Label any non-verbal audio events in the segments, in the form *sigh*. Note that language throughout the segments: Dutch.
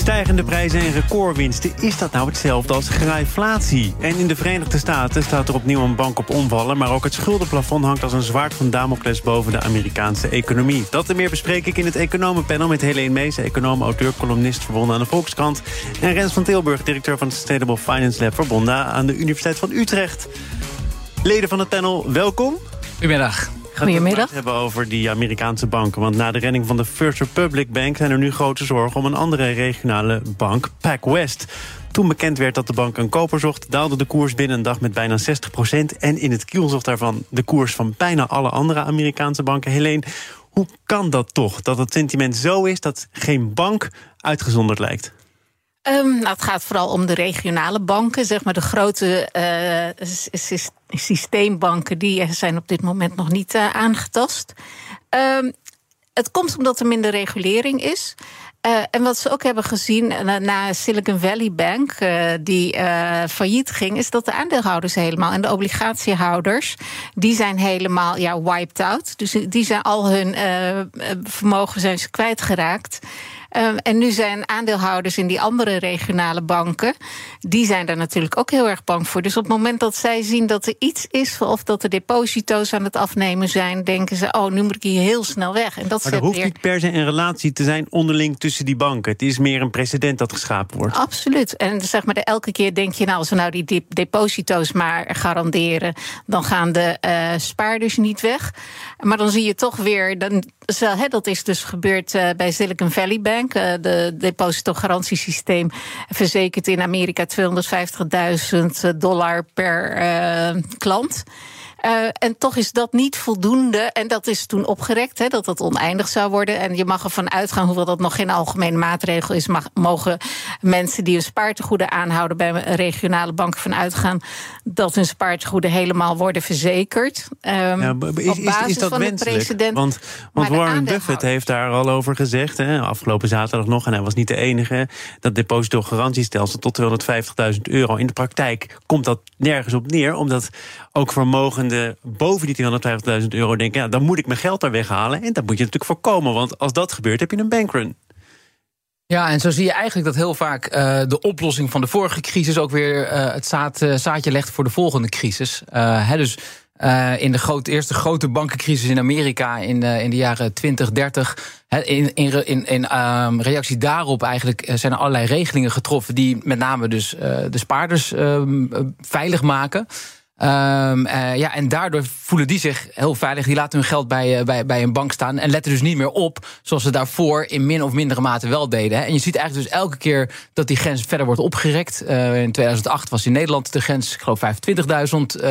Stijgende prijzen en recordwinsten, is dat nou hetzelfde als grijflatie? En in de Verenigde Staten staat er opnieuw een bank op omvallen... maar ook het schuldenplafond hangt als een zwaard van Damocles... boven de Amerikaanse economie. Dat en meer bespreek ik in het Economenpanel met Helene Mees... econoom, auteur, columnist verbonden aan de Volkskrant... en Rens van Tilburg, directeur van het Sustainable Finance Lab... verbonden aan de Universiteit van Utrecht. Leden van het panel, welkom. Goedemiddag. Goedemiddag. Het hebben over die Amerikaanse banken. Want na de redding van de First Republic Bank... zijn er nu grote zorgen om een andere regionale bank, PacWest. Toen bekend werd dat de bank een koper zocht... daalde de koers binnen een dag met bijna 60% En in het kielzocht daarvan de koers van bijna alle andere Amerikaanse banken. Helene, hoe kan dat toch? Dat het sentiment zo is dat geen bank uitgezonderd lijkt? Um, nou, het gaat vooral om de regionale banken, zeg maar de grote uh, systeembanken, die zijn op dit moment nog niet uh, aangetast. Um, het komt omdat er minder regulering is. Uh, en wat ze ook hebben gezien na Silicon Valley Bank, die failliet ging, is dat de aandeelhouders helemaal en de obligatiehouders, die zijn helemaal ja, wiped out. Dus die zijn al hun vermogen zijn ze kwijtgeraakt. Um, en nu zijn aandeelhouders in die andere regionale banken, die zijn daar natuurlijk ook heel erg bang voor. Dus op het moment dat zij zien dat er iets is, of dat de deposito's aan het afnemen zijn, denken ze: oh, nu moet ik hier heel snel weg. En dat maar er hoeft weer... niet per se een relatie te zijn onderling tussen die banken. Het is meer een precedent dat geschapen wordt. Absoluut. En zeg maar, elke keer denk je, nou, als we nou die deposito's maar garanderen, dan gaan de uh, spaarders niet weg. Maar dan zie je toch weer, dan, dat is dus gebeurd uh, bij Silicon Valley Bank. Uh, de depositogarantiesysteem verzekert in Amerika 250.000 dollar per uh, klant. Uh, en toch is dat niet voldoende. En dat is toen opgerekt, hè, dat dat oneindig zou worden. En je mag ervan uitgaan, hoewel dat nog geen algemene maatregel is, mag, mogen mensen die hun spaartegoeden aanhouden bij een regionale bank van uitgaan dat hun spaartegoeden helemaal worden verzekerd. Um, ja, is, dat van wenselijk? Want, want Warren Buffett heeft daar al over gezegd, hè, afgelopen zaterdag nog, en hij was niet de enige, dat depositogarantiestelsel tot 250.000 euro. In de praktijk komt dat nergens op neer, omdat ook vermogenden boven die 250.000 euro denken... Ja, dan moet ik mijn geld daar weghalen. En dat moet je natuurlijk voorkomen, want als dat gebeurt heb je een bankrun. Ja, en zo zie je eigenlijk dat heel vaak uh, de oplossing van de vorige crisis ook weer uh, het zaad, uh, zaadje legt voor de volgende crisis. Hè, dus in de eerste grote bankencrisis in Amerika in, in de jaren 20, 30. in, in, in, in um, reactie daarop eigenlijk zijn er allerlei regelingen getroffen die met name dus de spaarders um, veilig maken. Um, uh, ja, en daardoor voelen die zich heel veilig. Die laten hun geld bij, uh, bij, bij een bank staan. En letten dus niet meer op zoals ze daarvoor in min of mindere mate wel deden. Hè. En je ziet eigenlijk dus elke keer dat die grens verder wordt opgerekt. Uh, in 2008 was in Nederland de grens, ik geloof 25.000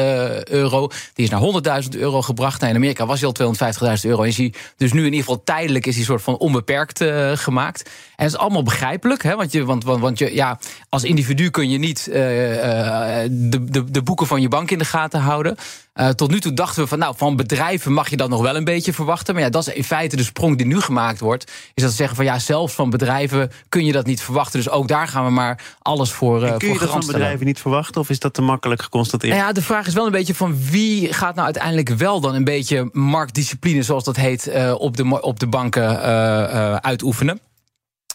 euro. Die is naar 100.000 euro gebracht. Nou, in Amerika was hij al 250.000 euro. En je ziet dus nu in ieder geval tijdelijk is die soort van onbeperkt gemaakt. En het is allemaal begrijpelijk. Hè, want, je, want, want, want je, ja, als individu kun je niet de, de, de boeken van je bank in de gaten houden. Uh, tot nu toe dachten we van, nou, van bedrijven mag je dat nog wel een beetje verwachten. Maar ja, dat is in feite de sprong die nu gemaakt wordt. Is dat ze zeggen van, ja, zelfs van bedrijven kun je dat niet verwachten. Dus ook daar gaan we maar alles voor uh, Kun je voor dat van bedrijven niet verwachten? Of is dat te makkelijk geconstateerd? Nou ja, de vraag is wel een beetje van wie gaat nou uiteindelijk wel dan een beetje marktdiscipline, zoals dat heet, uh, op, de, op de banken uitoefenen.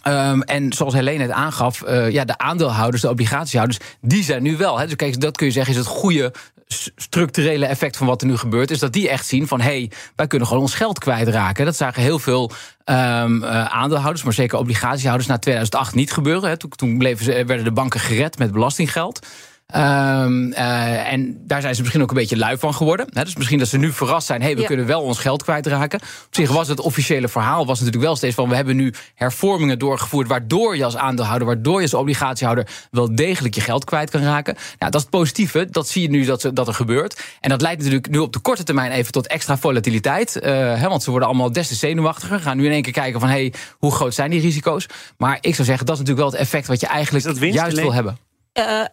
Um, en zoals Helene het aangaf, uh, ja, de aandeelhouders, de obligatiehouders, die zijn nu wel. Hè. Dus kijk, dat kun je zeggen is het goede structurele effect van wat er nu gebeurt, is dat die echt zien van hé, hey, wij kunnen gewoon ons geld kwijtraken. Dat zagen heel veel um, uh, aandeelhouders, maar zeker obligatiehouders na 2008 niet gebeuren. Hè. Toen, toen bleven ze, werden de banken gered met belastinggeld. Um, uh, en daar zijn ze misschien ook een beetje lui van geworden. Hè? Dus misschien dat ze nu verrast zijn... hé, hey, we kunnen wel ons geld kwijtraken. Op zich was het officiële verhaal was natuurlijk wel steeds van... we hebben nu hervormingen doorgevoerd... waardoor je als aandeelhouder, waardoor je als obligatiehouder... wel degelijk je geld kwijt kan raken. Nou, dat is het positieve, dat zie je nu dat, dat er gebeurt. En dat leidt natuurlijk nu op de korte termijn even tot extra volatiliteit. Uh, hè, want ze worden allemaal des te zenuwachtiger. Gaan nu in één keer kijken van, hé, hey, hoe groot zijn die risico's? Maar ik zou zeggen, dat is natuurlijk wel het effect... wat je eigenlijk juist wil hebben. Uh,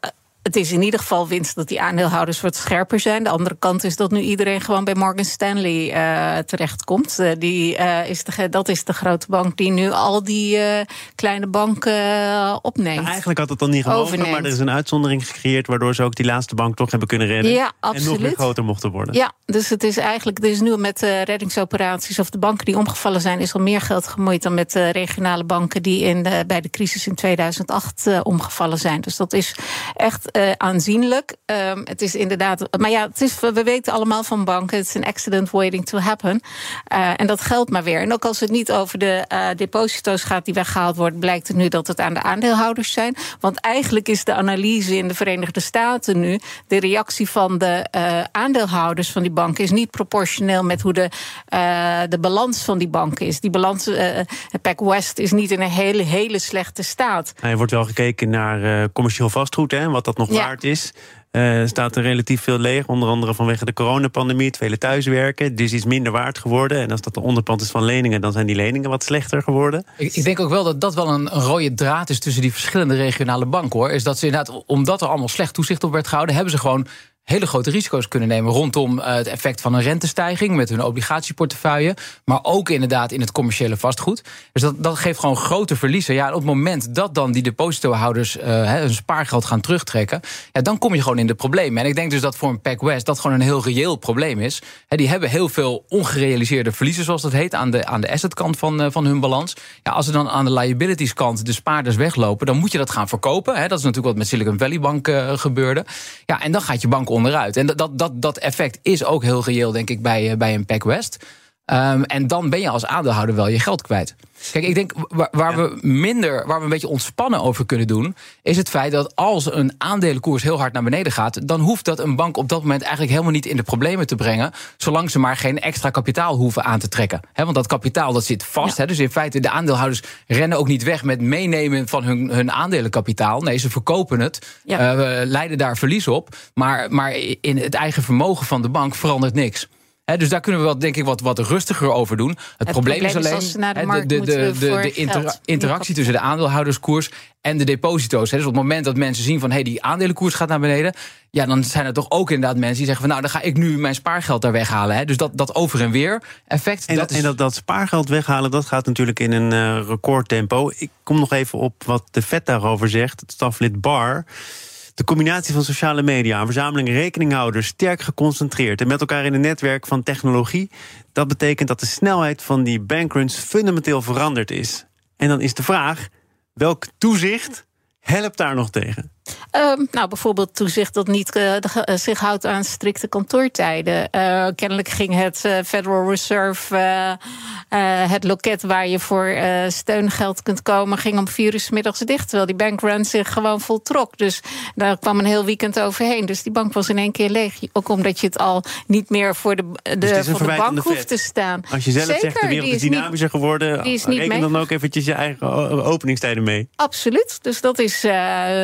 het is in ieder geval winst dat die aandeelhouders wat scherper zijn. De andere kant is dat nu iedereen gewoon bij Morgan Stanley uh, terechtkomt. Uh, die, uh, is de, dat is de grote bank die nu al die kleine banken opneemt. Nou, eigenlijk had het dan niet gemogen, maar er is een uitzondering gecreëerd... waardoor ze ook die laatste bank toch hebben kunnen redden. Ja, absoluut. En nog weer groter mochten worden. Ja, dus het is eigenlijk... Er is nu met reddingsoperaties of de banken die omgevallen zijn... is al meer geld gemoeid dan met de regionale banken... die in de, bij de crisis in 2008 omgevallen zijn. Dus dat is echt uh, aanzienlijk. Um, het is inderdaad. Maar ja, het is, we weten allemaal van banken. Het is een accident waiting to happen. Uh, en dat geldt maar weer. En ook als het niet over de uh, deposito's gaat die weggehaald worden, blijkt het nu dat het aan de aandeelhouders zijn. Want eigenlijk is de analyse in de Verenigde Staten nu. de reactie van de aandeelhouders van die banken is niet proportioneel met hoe de, de balans van die banken is. Die balans, Pac West, is niet in een hele, hele slechte staat. Hij wordt wel gekeken naar commercieel vastgoed, hè, wat dat nog ja. waard is. Uh, staat er relatief veel leeg, onder andere vanwege de coronapandemie, het vele thuiswerken. Dus is minder waard geworden. En als dat de onderpand is van leningen, dan zijn die leningen wat slechter geworden. Ik, ik denk ook wel dat dat wel een, een, rode draad is tussen die verschillende regionale banken hoor. Is dat ze inderdaad, omdat er allemaal slecht toezicht op werd gehouden, hebben ze gewoon hele grote risico's kunnen nemen rondom uh, het effect van een rentestijging met hun obligatieportefeuille, maar ook inderdaad in het commerciële vastgoed. Dus dat, dat geeft gewoon grote verliezen. Ja, op het moment dat dan die depositohouders uh, hun spaargeld gaan terugtrekken, ja, dan kom je gewoon in de problemen. En ik denk dus dat voor een PacWest dat gewoon een heel reëel probleem is. Die hebben heel veel ongerealiseerde verliezen, zoals dat heet, aan de, aan de assetkant van, uh, van hun balans. Ja, als er dan aan de liabilities kant de spaarders weglopen, dan moet je dat gaan verkopen. Dat is natuurlijk wat met Silicon Valley Bank gebeurde. Ja, en dan gaat je bank onderuit. En dat, dat, dat effect is ook heel reëel, denk ik, bij, bij een PacWest. Um, en dan ben je als aandeelhouder wel je geld kwijt. Kijk, ik denk waar, waar we minder, waar we een beetje ontspannen over kunnen doen, is het feit dat als een aandelenkoers heel hard naar beneden gaat, dan hoeft dat een bank op dat moment eigenlijk helemaal niet in de problemen te brengen, zolang ze maar geen extra kapitaal hoeven aan te trekken. He, want dat kapitaal dat zit vast. Ja. He, dus in feite, de aandeelhouders rennen ook niet weg met meenemen van hun, hun aandelenkapitaal. Nee, ze verkopen het, ja. uh, leiden daar verlies op. Maar, maar in het eigen vermogen van de bank verandert niks. He, dus daar kunnen we wel, denk ik, wat, wat rustiger over doen. Het, het probleem, probleem, is alleen de, de, de, de, inter, interactie tussen de aandeelhouderskoers en de deposito's. He, dus op het moment dat mensen zien van hey, die aandelenkoers gaat naar beneden, ja, dan zijn er toch ook inderdaad mensen die zeggen van nou, dan ga ik nu mijn spaargeld daar weghalen. He. Dus dat, dat over en weer effect. En, dat, is... en dat, dat spaargeld weghalen, dat gaat natuurlijk in een uh, recordtempo. Ik kom nog even op wat de vet daarover zegt. Het staflid Bar. De combinatie van sociale media en verzameling rekeninghouders sterk geconcentreerd en met elkaar in een netwerk van technologie, dat betekent dat de snelheid van die bankruns fundamenteel veranderd is. En dan is de vraag: welk toezicht helpt daar nog tegen? Um, nou, bijvoorbeeld toezicht dat niet uh, de, uh, zich houdt aan strikte kantoortijden. Uh, kennelijk ging het Federal Reserve, het loket waar je voor steungeld kunt komen, ging om vier uur middags dicht. Terwijl die bankrun zich gewoon voltrok. Dus daar kwam een heel weekend overheen. Dus die bank was in één keer leeg. Ook omdat je het al niet meer voor de, de, dus voor de bank hoeft te staan. Als je zelf Zeker, zegt de wereld is dynamischer niet, geworden, die is reken niet dan ook eventjes je eigen openingstijden mee. Absoluut. Dus dat is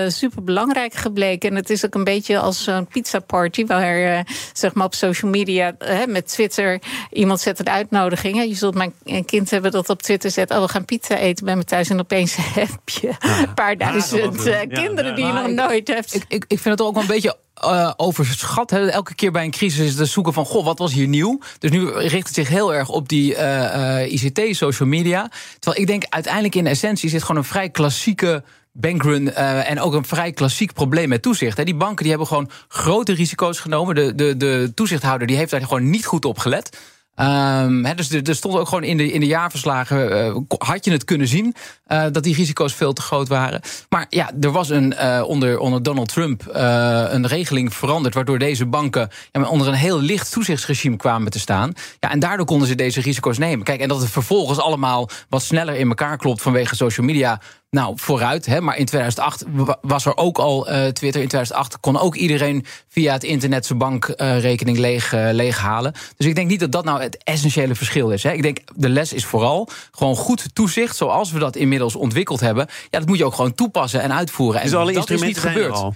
super belangrijk gebleken. En het is ook een beetje als zo'n pizza party, waar uh, zeg maar op social media uh, met Twitter iemand zet een uitnodiging. Hè. Je zult mijn kind hebben dat op Twitter zet: Oh, we gaan pizza eten bij me thuis. En opeens *laughs* heb je een paar duizend uh, kinderen die je nog nooit hebt. Ik, ik, ik vind het ook wel een beetje uh, overschat. Hè. Elke keer bij een crisis is het zoeken van... goh, wat was hier nieuw? Dus nu richt het zich heel erg op die uh, ICT, social media. Terwijl ik denk, uiteindelijk in essentie... is het gewoon een vrij klassieke bankrun uh, en ook een vrij klassiek probleem met toezicht. Hè. Die banken die hebben gewoon grote risico's genomen. De, de, de toezichthouder die heeft daar gewoon niet goed op gelet. He, dus er stond ook gewoon in de, in de jaarverslagen, uh, had je het kunnen zien, uh, dat die risico's veel te groot waren. Maar ja, er was een, uh, onder, onder Donald Trump een regeling veranderd, waardoor deze banken ja, onder een heel licht toezichtsregime kwamen te staan. Ja, en daardoor konden ze deze risico's nemen. Kijk, en dat het vervolgens allemaal wat sneller in elkaar klopt vanwege social media, nou, vooruit. Hè, maar in 2008 was er ook al Twitter. In 2008 kon ook iedereen via het internet zijn bankrekening uh, leeg, uh, leeghalen. Dus ik denk niet dat dat nou het essentiële verschil is. Hè. Ik denk de les is vooral gewoon goed toezicht, zoals we dat inmiddels ontwikkeld hebben. Ja, dat moet je ook gewoon toepassen en uitvoeren. Dus en alle dat is niet gebeurd. Al.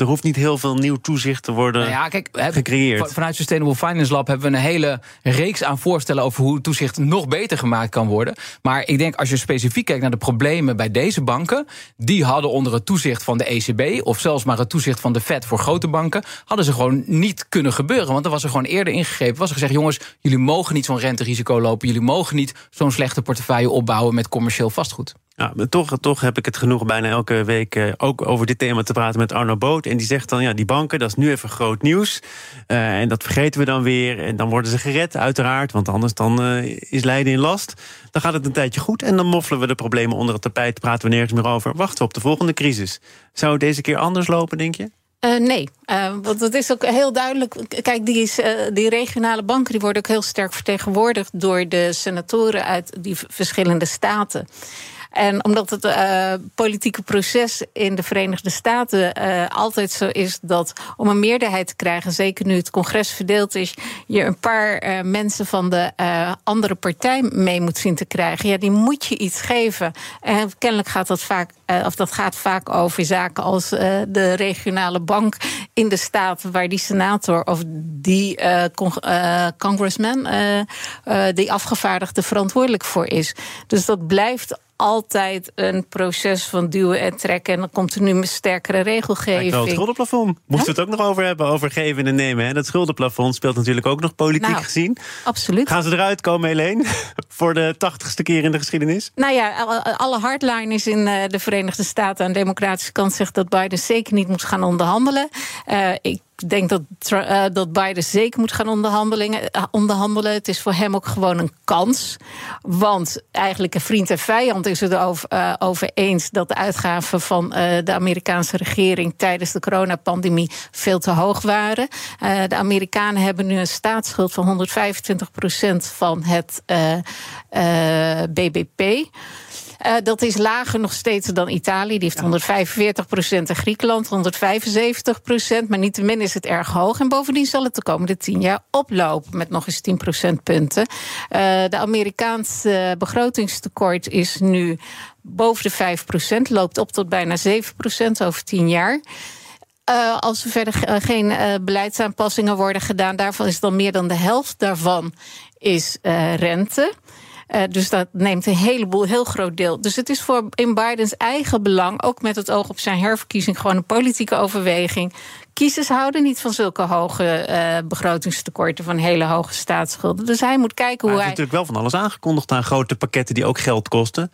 Er hoeft niet heel veel nieuw toezicht te worden nou ja, kijk, gecreëerd. Vanuit Sustainable Finance Lab hebben we een hele reeks aan voorstellen over hoe toezicht nog beter gemaakt kan worden. Maar ik denk als je specifiek kijkt naar de problemen bij deze banken, die hadden onder het toezicht van de ECB of zelfs maar het toezicht van de Fed voor grote banken, hadden ze gewoon niet kunnen gebeuren. Want er was er gewoon eerder ingegrepen. Was er gezegd: jongens, jullie mogen niet zo'n renterisico lopen, jullie mogen niet zo'n slechte portefeuille opbouwen met commercieel vastgoed. Ja, toch, toch heb ik het genoeg bijna elke week uh, ook over dit thema te praten met Arno Boot. En die zegt dan, ja, die banken, dat is nu even groot nieuws. Uh, en dat vergeten we dan weer. En dan worden ze gered, uiteraard. Want anders dan uh, is Leiden in last. Dan gaat het een tijdje goed. En dan moffelen we de problemen onder het tapijt. Praten we nergens meer over. Wachten we op de volgende crisis. Zou het deze keer anders lopen, denk je? Nee, want het is ook heel duidelijk. Kijk, die, is, die regionale banken die worden ook heel sterk vertegenwoordigd door de senatoren uit die verschillende staten. En omdat het uh, politieke proces in de Verenigde Staten uh, altijd zo is dat om een meerderheid te krijgen, zeker nu het congres verdeeld is, je een paar uh, mensen van de andere partij mee moet zien te krijgen. Ja, die moet je iets geven. En kennelijk gaat dat vaak, of dat gaat vaak over zaken als de regionale bank in de staat waar die senator of die congressman, die afgevaardigde verantwoordelijk voor is. Dus dat blijft altijd een proces van duwen en trekken. En dan komt er nu een sterkere regelgeving. het schuldenplafond. Moesten we het ook nog over hebben, over geven en nemen. Hè? Dat schuldenplafond speelt natuurlijk ook nog politiek nou, gezien. Absoluut. Gaan ze eruit komen, Helene? *laughs* Voor de tachtigste keer in de geschiedenis? Nou ja, alle hardliners in eh, de Verenigde Staten aan de democratische kant zegt dat Biden zeker niet moet gaan onderhandelen. Uh, ik denk dat, uh, dat Biden zeker moet gaan onderhandelingen, uh, onderhandelen. Het is voor hem ook gewoon een kans. Want eigenlijk een vriend en vijand is het over, uh, over eens dat de uitgaven van de Amerikaanse regering tijdens de coronapandemie veel te hoog waren. de Amerikanen hebben nu een staatsschuld van 125% van het BBP. Uh, dat is lager nog steeds dan Italië. Die heeft 145 procent en Griekenland 175 procent. Maar niettemin is het erg hoog. En bovendien zal het de komende tien jaar oplopen met nog eens 10 procentpunten. Uh, de Amerikaanse begrotingstekort is nu boven de 5 procent. Loopt op tot bijna 7 procent over 10 jaar. Uh, als er verder geen uh, beleidsaanpassingen worden gedaan, daarvan is dan meer dan de helft daarvan is rente. Uh, dus dat neemt een heleboel, heel groot deel. Dus het is voor in Bidens eigen belang, ook met het oog op zijn herverkiezing, gewoon een politieke overweging. Kiezers houden niet van zulke hoge uh, begrotingstekorten, van hele hoge staatsschulden. Dus hij moet kijken maar hoe hij. Er is natuurlijk wel van alles aangekondigd aan grote pakketten die ook geld kosten.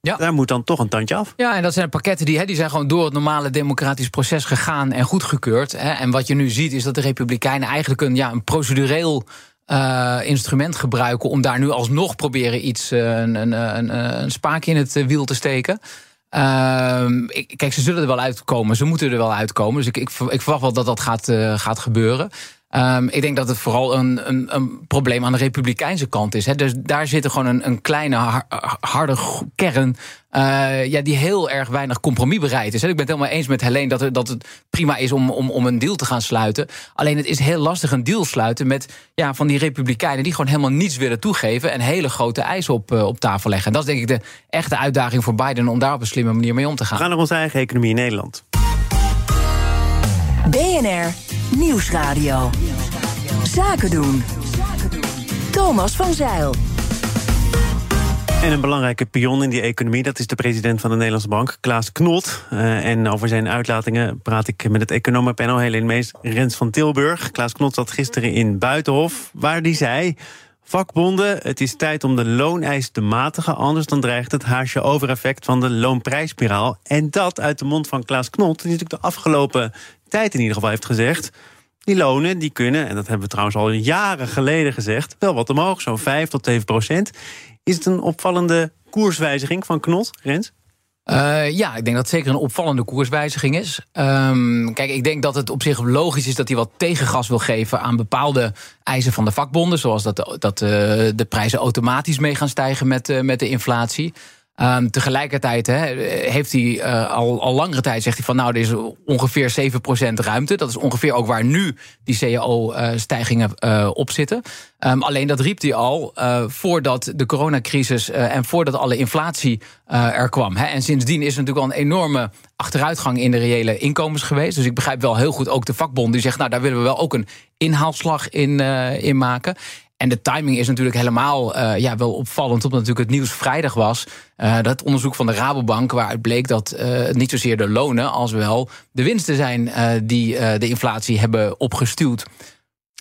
Ja. Daar moet dan toch een tandje af. Ja, en dat zijn pakketten die, hè, die zijn gewoon door het normale democratisch proces gegaan en goedgekeurd. Hè. En wat je nu ziet is dat de Republikeinen eigenlijk een, ja, een procedureel uh, instrument gebruiken om daar nu alsnog proberen iets, uh, een, een, een, een spaak in het wiel te steken. Uh, kijk, ze zullen er wel uitkomen. Ze moeten er wel uitkomen. Dus ik, ik, ik verwacht wel dat dat gaat, gaat gebeuren. Um, ik denk dat het vooral een, een, een, probleem aan de republikeinse kant is. Hè. Dus daar zit gewoon een, een kleine, harde kern. Uh, ja, die heel erg weinig compromisbereid is. Ik ben het helemaal eens met Helene dat, het, dat het prima is om, om, om een deal te gaan sluiten. Alleen het is heel lastig een deal sluiten met ja, van die republikeinen die gewoon helemaal niets willen toegeven en hele grote eisen op, uh, op tafel leggen. En dat is denk ik de echte uitdaging voor Biden om daar op een slimme manier mee om te gaan. We gaan naar onze eigen economie in Nederland. BNR Nieuwsradio. Zaken doen. Thomas van Zeil. En een belangrijke pion in die economie, dat is de president van de Nederlandse Bank, Klaas Knot. Uh, en over zijn uitlatingen praat ik met het economenpanel Helene Mees, Rens van Tilburg. Klaas Knot zat gisteren in Buitenhof, waar die zei... Vakbonden, het is tijd om de looneis te matigen, anders dan dreigt het haasje overeffect van de loonprijsspiraal. En dat uit de mond van Klaas Knot, die natuurlijk de afgelopen tijd in ieder geval heeft gezegd... die lonen die kunnen, en dat hebben we trouwens al jaren geleden gezegd... wel wat omhoog, zo'n 5 tot 7 procent. Is het een opvallende koerswijziging van Knot, Rens? Uh, ja, ik denk dat het zeker een opvallende koerswijziging is. Um, kijk, ik denk dat het op zich logisch is dat hij wat tegengas wil geven aan bepaalde eisen van de vakbonden. Zoals dat, dat uh, de prijzen automatisch mee gaan stijgen met, uh, met de inflatie. Ehm, tegelijkertijd heeft hij al, al langere tijd zegt hij van nou, er is ongeveer 7% ruimte. Dat is ongeveer ook waar nu die CAO-stijgingen op zitten. Ehm, alleen dat riep hij al voordat de coronacrisis en voordat alle inflatie er kwam. En sindsdien is er natuurlijk al een enorme achteruitgang in de reële inkomens geweest. Dus ik begrijp wel heel goed ook de vakbond die zegt, nou daar willen we wel ook een inhaalslag in, in maken. En de timing is natuurlijk helemaal uh, ja, wel opvallend, omdat natuurlijk het nieuws vrijdag was. Uh, dat onderzoek van de Rabobank, waaruit bleek dat uh, niet zozeer de lonen als wel de winsten zijn die de inflatie hebben opgestuwd.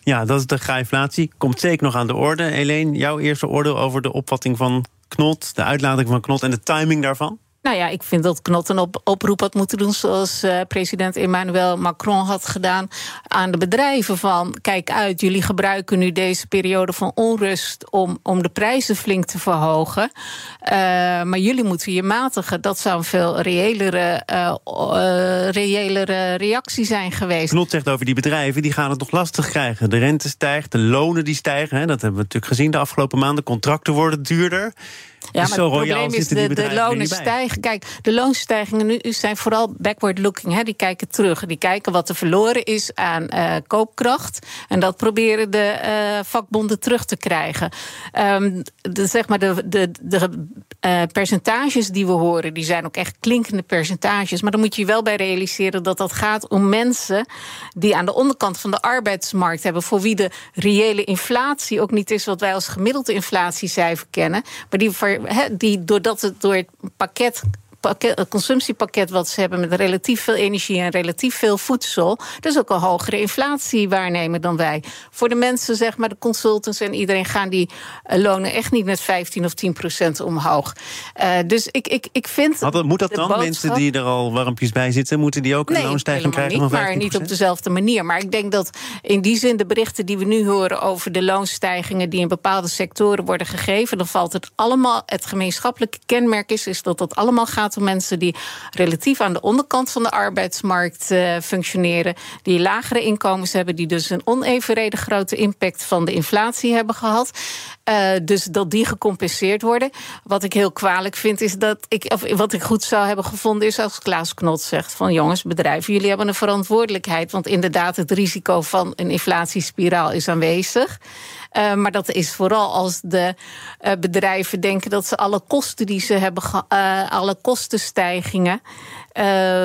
Ja, dat is de inflatie. Komt zeker nog aan de orde. Helene, jouw eerste oordeel over de opvatting van Knot, de uitlating van Knot en de timing daarvan? Nou ja, ik vind dat Knot een op oproep had moeten doen... zoals uh, president Emmanuel Macron had gedaan aan de bedrijven van... kijk uit, jullie gebruiken nu deze periode van onrust... om, om de prijzen flink te verhogen. Uh, maar jullie moeten je matigen. Dat zou een veel reëlere, uh, reëlere reactie zijn geweest. Knot zegt over die bedrijven, die gaan het nog lastig krijgen. De rente stijgt, de lonen die stijgen. Hè, dat hebben we natuurlijk gezien de afgelopen maanden. Contracten worden duurder. Ja, maar het probleem is de, de lonen stijgen. Kijk, de loonstijgingen nu zijn vooral backward looking. Hè. Die kijken terug. Die kijken wat er verloren is aan uh, koopkracht. En dat proberen de uh, vakbonden terug te krijgen. Um, de, zeg maar de, de, de uh, percentages die we horen, die zijn ook echt klinkende percentages. Maar dan moet je wel bij realiseren dat dat gaat om mensen die aan de onderkant van de arbeidsmarkt hebben, voor wie de reële inflatie ook niet is wat wij als gemiddelde inflatiecijfer kennen, maar die, die doordat het door het pakket pakket, consumptiepakket wat ze hebben met relatief veel energie en relatief veel voedsel, dus ook een hogere inflatie waarnemen dan wij. Voor de mensen, zeg maar, de consultants en iedereen gaan die eh, lonen echt niet met 15 of 10 procent omhoog. Uh, dus ik, ik, ik vind. Had, moet dat dan? Boodschap... Mensen die er al warmpjes bij zitten, moeten die ook een loonstijging krijgen? Niet, maar niet op dezelfde manier. Maar ik denk dat in die zin de berichten die we nu horen over de loonstijgingen die in bepaalde sectoren worden gegeven, dan valt het allemaal. Het gemeenschappelijke kenmerk is, is dat dat allemaal gaat om mensen die relatief aan de onderkant van de arbeidsmarkt uh, functioneren, die lagere inkomens hebben, die dus een onevenredig grote impact van de inflatie hebben gehad. Uh, dus dat die gecompenseerd worden. Wat ik heel kwalijk vind, is dat ik, of wat ik goed zou hebben gevonden, is als Klaas Knot zegt: van jongens, bedrijven, jullie hebben een verantwoordelijkheid. Want inderdaad, het risico van een inflatiespiraal is aanwezig. Uh, maar dat is vooral als de uh, bedrijven denken dat ze alle kosten die ze hebben, uh, alle kostenstijgingen,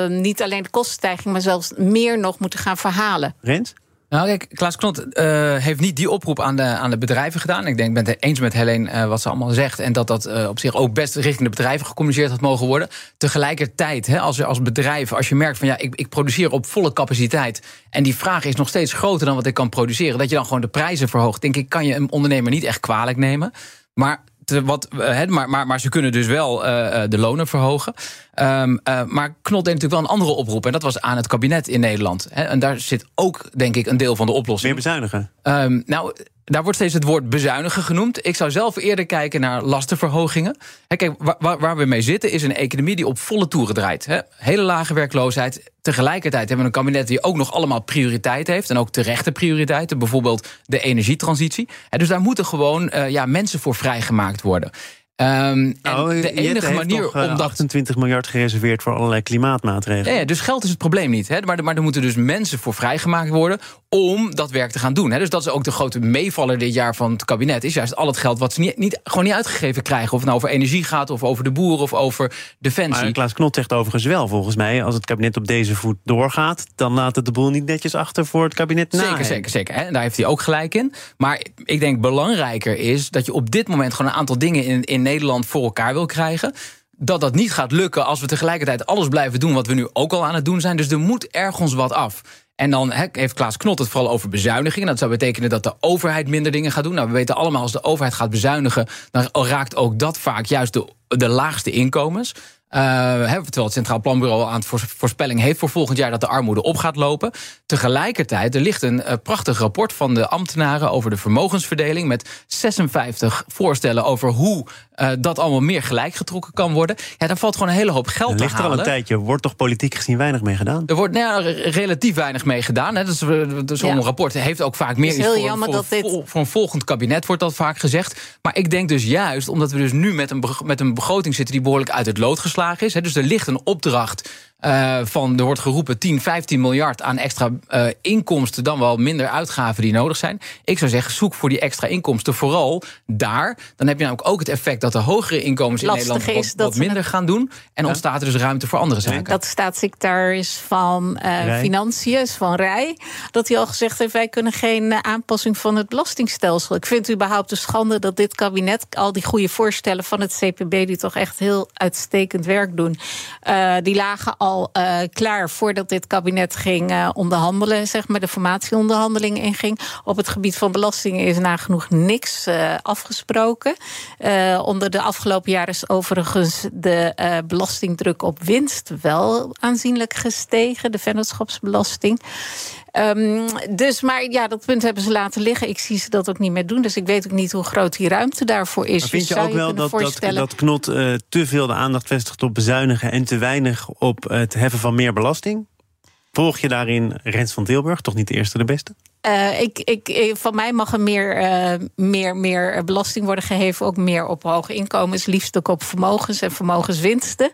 niet alleen de kostenstijging, maar zelfs meer nog moeten gaan verhalen. Rens? Nou, kijk, Klaas Knot uh, heeft niet die oproep aan de, aan de bedrijven gedaan. Ik denk, ik ben het eens met Helene uh, wat ze allemaal zegt. En dat dat uh, op zich ook best richting de bedrijven gecommuniceerd had mogen worden. Tegelijkertijd, hè, als, je als bedrijf, als je merkt van ja, ik, ik produceer op volle capaciteit. En die vraag is nog steeds groter dan wat ik kan produceren. Dat je dan gewoon de prijzen verhoogt. Denk ik, kan je een ondernemer niet echt kwalijk nemen. Maar wat, uh, maar, maar, maar ze kunnen dus wel uh, de lonen verhogen. Um, uh, maar Knot deed natuurlijk wel een andere oproep. En dat was aan het kabinet in Nederland. En daar zit ook, denk ik, een deel van de oplossing. Meer bezuinigen? Um, nou, daar wordt steeds het woord bezuinigen genoemd. Ik zou zelf eerder kijken naar lastenverhogingen. kijk, waar, waar, we mee zitten is een economie die op volle toeren draait. Hele lage werkloosheid. Tegelijkertijd hebben we een kabinet die ook nog allemaal prioriteit heeft. En ook terechte prioriteiten. Bijvoorbeeld de energietransitie. dus daar moeten gewoon uh, ja, mensen voor vrijgemaakt worden. Um, nou, de enige manier toch, uh, om dat. 28 miljard gereserveerd voor allerlei klimaatmaatregelen. Ja, dus geld is het probleem niet. Hè? Maar, maar er moeten dus mensen voor vrijgemaakt worden om dat werk te gaan doen. Hè? Dus dat is ook de grote meevaller dit jaar van het kabinet. Is juist al het geld wat ze niet, niet, gewoon niet uitgegeven krijgen. Of het nou over energie gaat, of over de boeren, of over defensie. Maar Klaas Knot zegt overigens wel, volgens mij... als het kabinet op deze voet doorgaat... dan laat het de boel niet netjes achter voor het kabinet na. Zeker, zeker, zeker. Hè? Daar heeft hij ook gelijk in. Maar ik denk belangrijker is dat je op dit moment... gewoon een aantal dingen in, in Nederland voor elkaar wil krijgen dat dat niet gaat lukken als we tegelijkertijd alles blijven doen wat we nu ook al aan het doen zijn. Dus er moet ergens wat af. En dan heeft Klaas Knot het vooral over bezuinigingen. Dat zou betekenen dat de overheid minder dingen gaat doen. Nou, we weten allemaal, als de overheid gaat bezuinigen... dan raakt ook dat vaak juist de, de laagste inkomens. Terwijl het Centraal Planbureau aan het voorspelling heeft voor volgend jaar dat de armoede op gaat lopen. Tegelijkertijd, er ligt een prachtig rapport van de ambtenaren over de vermogensverdeling. Met 56 voorstellen over hoe dat allemaal meer gelijk getrokken kan worden. Ja, daar valt gewoon een hele hoop geld er te ligt halen. er al een tijdje. Wordt toch politiek gezien weinig mee gedaan? Er wordt nou, relatief weinig mee gedaan. Hè. Dus, Zo'n rapport heeft ook vaak meer iets voor, voor, dat dit... voor, een volgend kabinet, wordt dat vaak gezegd. Maar ik denk dus juist, omdat we dus nu met een, met een begroting zitten... die behoorlijk uit het lood geslagen dus er ligt een opdracht uh, van, er wordt geroepen 10, 15 miljard aan extra uh, inkomsten, dan wel minder uitgaven die nodig zijn. Ik zou zeggen, zoek voor die extra inkomsten vooral daar. Dan heb je namelijk ook het effect dat de hogere inkomens in Nederland wat, wat minder gaan doen. En ja. ontstaat er dus ruimte voor andere zaken. Dat staatssecretaris van uh, Financiën, van Rij, dat hij al gezegd heeft: wij kunnen geen aanpassing van het belastingstelsel. Ik vind het überhaupt een schande dat dit kabinet al die goede voorstellen van het CPB, die toch echt heel uitstekend werk doen, die lagen al uh, klaar voordat dit kabinet ging uh, onderhandelen, zeg maar, de formatieonderhandeling inging. Op het gebied van belastingen is nagenoeg niks uh, afgesproken. onder de afgelopen jaren is overigens de belastingdruk op winst wel aanzienlijk gestegen, de vennootschapsbelasting. Um, dus, maar ja, dat punt hebben ze laten liggen. Ik zie ze dat ook niet meer doen. Dus ik weet ook niet hoe groot die ruimte daarvoor is. Maar vind je dus ook wel dat, dat, dat Knot uh, te veel de aandacht vestigt op bezuinigen... en te weinig op het heffen van meer belasting? Volg je daarin Rens van Tilburg, toch niet de eerste de beste? Uh, ik, ik, van mij mag er meer, uh, meer, meer belasting worden geheven. Ook meer op hoge inkomens, liefst ook op vermogens en vermogenswinsten.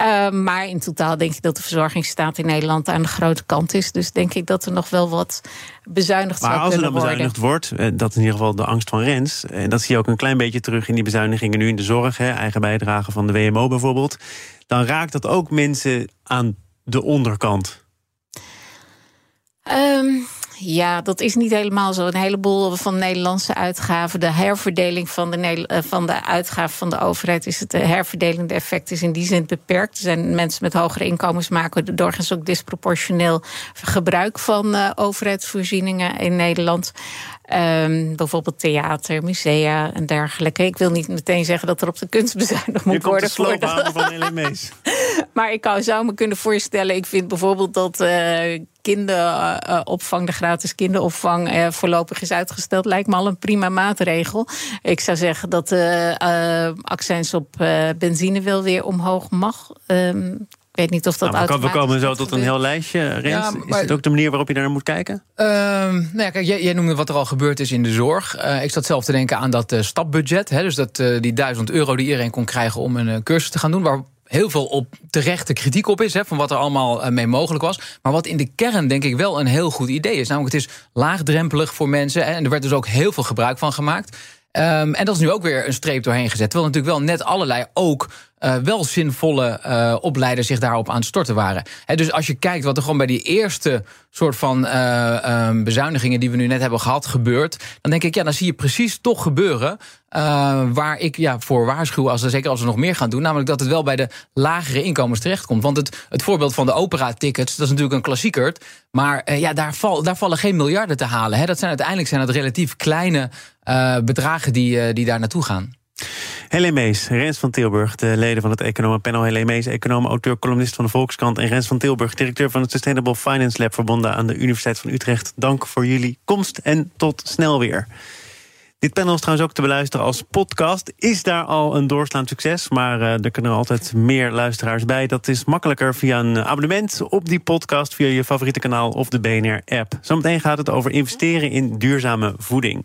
Uh, maar in totaal denk ik dat de verzorgingsstaat in Nederland aan de grote kant is. Dus denk ik dat er nog wel wat bezuinigd maar zou kunnen worden. Maar als er dan bezuinigd wordt, dat is in ieder geval de angst van Rens. En dat zie je ook een klein beetje terug in die bezuinigingen nu in de zorg. Hè, eigen bijdrage van de WMO bijvoorbeeld. Dan raakt dat ook mensen aan de onderkant. Um, ja, dat is niet helemaal zo. Een heleboel van Nederlandse uitgaven, de herverdeling van de, van de uitgaven van de overheid, is het herverdelende effect is in die zin beperkt. Er zijn mensen met hogere inkomens maken doorgaans ook disproportioneel gebruik van uh, overheidsvoorzieningen in Nederland. Um, bijvoorbeeld theater, musea en dergelijke. Ik wil niet meteen zeggen dat er op de kunst bezuinigd moet worden. De van LME's. *laughs* maar ik zou me kunnen voorstellen... ik vind bijvoorbeeld dat uh, kinderopvang, de gratis kinderopvang... Uh, voorlopig is uitgesteld, lijkt me al een prima maatregel. Ik zou zeggen dat de uh, accijns op benzine wel weer omhoog mag. Um, ik weet niet of dat nou, We komen zo tot een heel lijstje, Rens. Ja, maar, is het ook de manier waarop je daar naar moet kijken? Uh, nou ja, kijk, jij, jij, noemde wat er al gebeurd is in de zorg. Uh, ik zat zelf te denken aan dat uh, stapbudget. Hè, dus dat, uh, die duizend euro die iedereen kon krijgen om een cursus te gaan doen... waar heel veel op terechte kritiek op is, hè, van wat er allemaal mee mogelijk was. Maar wat in de kern denk ik wel een heel goed idee is. Namelijk, het is laagdrempelig voor mensen. Hè, en er werd dus ook heel veel gebruik van gemaakt. Um, en dat is nu ook weer een streep doorheen gezet. Terwijl natuurlijk wel net allerlei ook uh, wel zinvolle uh, opleiders zich daarop aan het storten waren. Dus als je kijkt wat er gewoon bij die eerste soort van uh, um, bezuinigingen die we nu net hebben gehad gebeurt, dan denk ik, ja, dan zie je precies toch gebeuren waar ik ja, voor waarschuw, als er, zeker als we nog meer gaan doen, namelijk dat het wel bij de lagere inkomens terechtkomt. Want het, het voorbeeld van de opera-tickets, dat is natuurlijk een klassieker, maar ja, daar, val, daar vallen geen miljarden te halen. Dat zijn uiteindelijk zijn het relatief kleine bedragen die, die daar naartoe gaan. Helene Mees, Rens van Tilburg, de leden van het economenpanel. Helene Mees, econoom, auteur, columnist van de Volkskrant. En Rens van Tilburg, directeur van het Sustainable Finance Lab... verbonden aan de Universiteit van Utrecht. Dank voor jullie komst en tot snel weer. Dit panel is trouwens ook te beluisteren als podcast. Is daar al een doorslaand succes, maar uh, er kunnen altijd meer luisteraars bij. Dat is makkelijker via een abonnement op die podcast... via je favoriete kanaal of de BNR-app. Zometeen gaat het over investeren in duurzame voeding.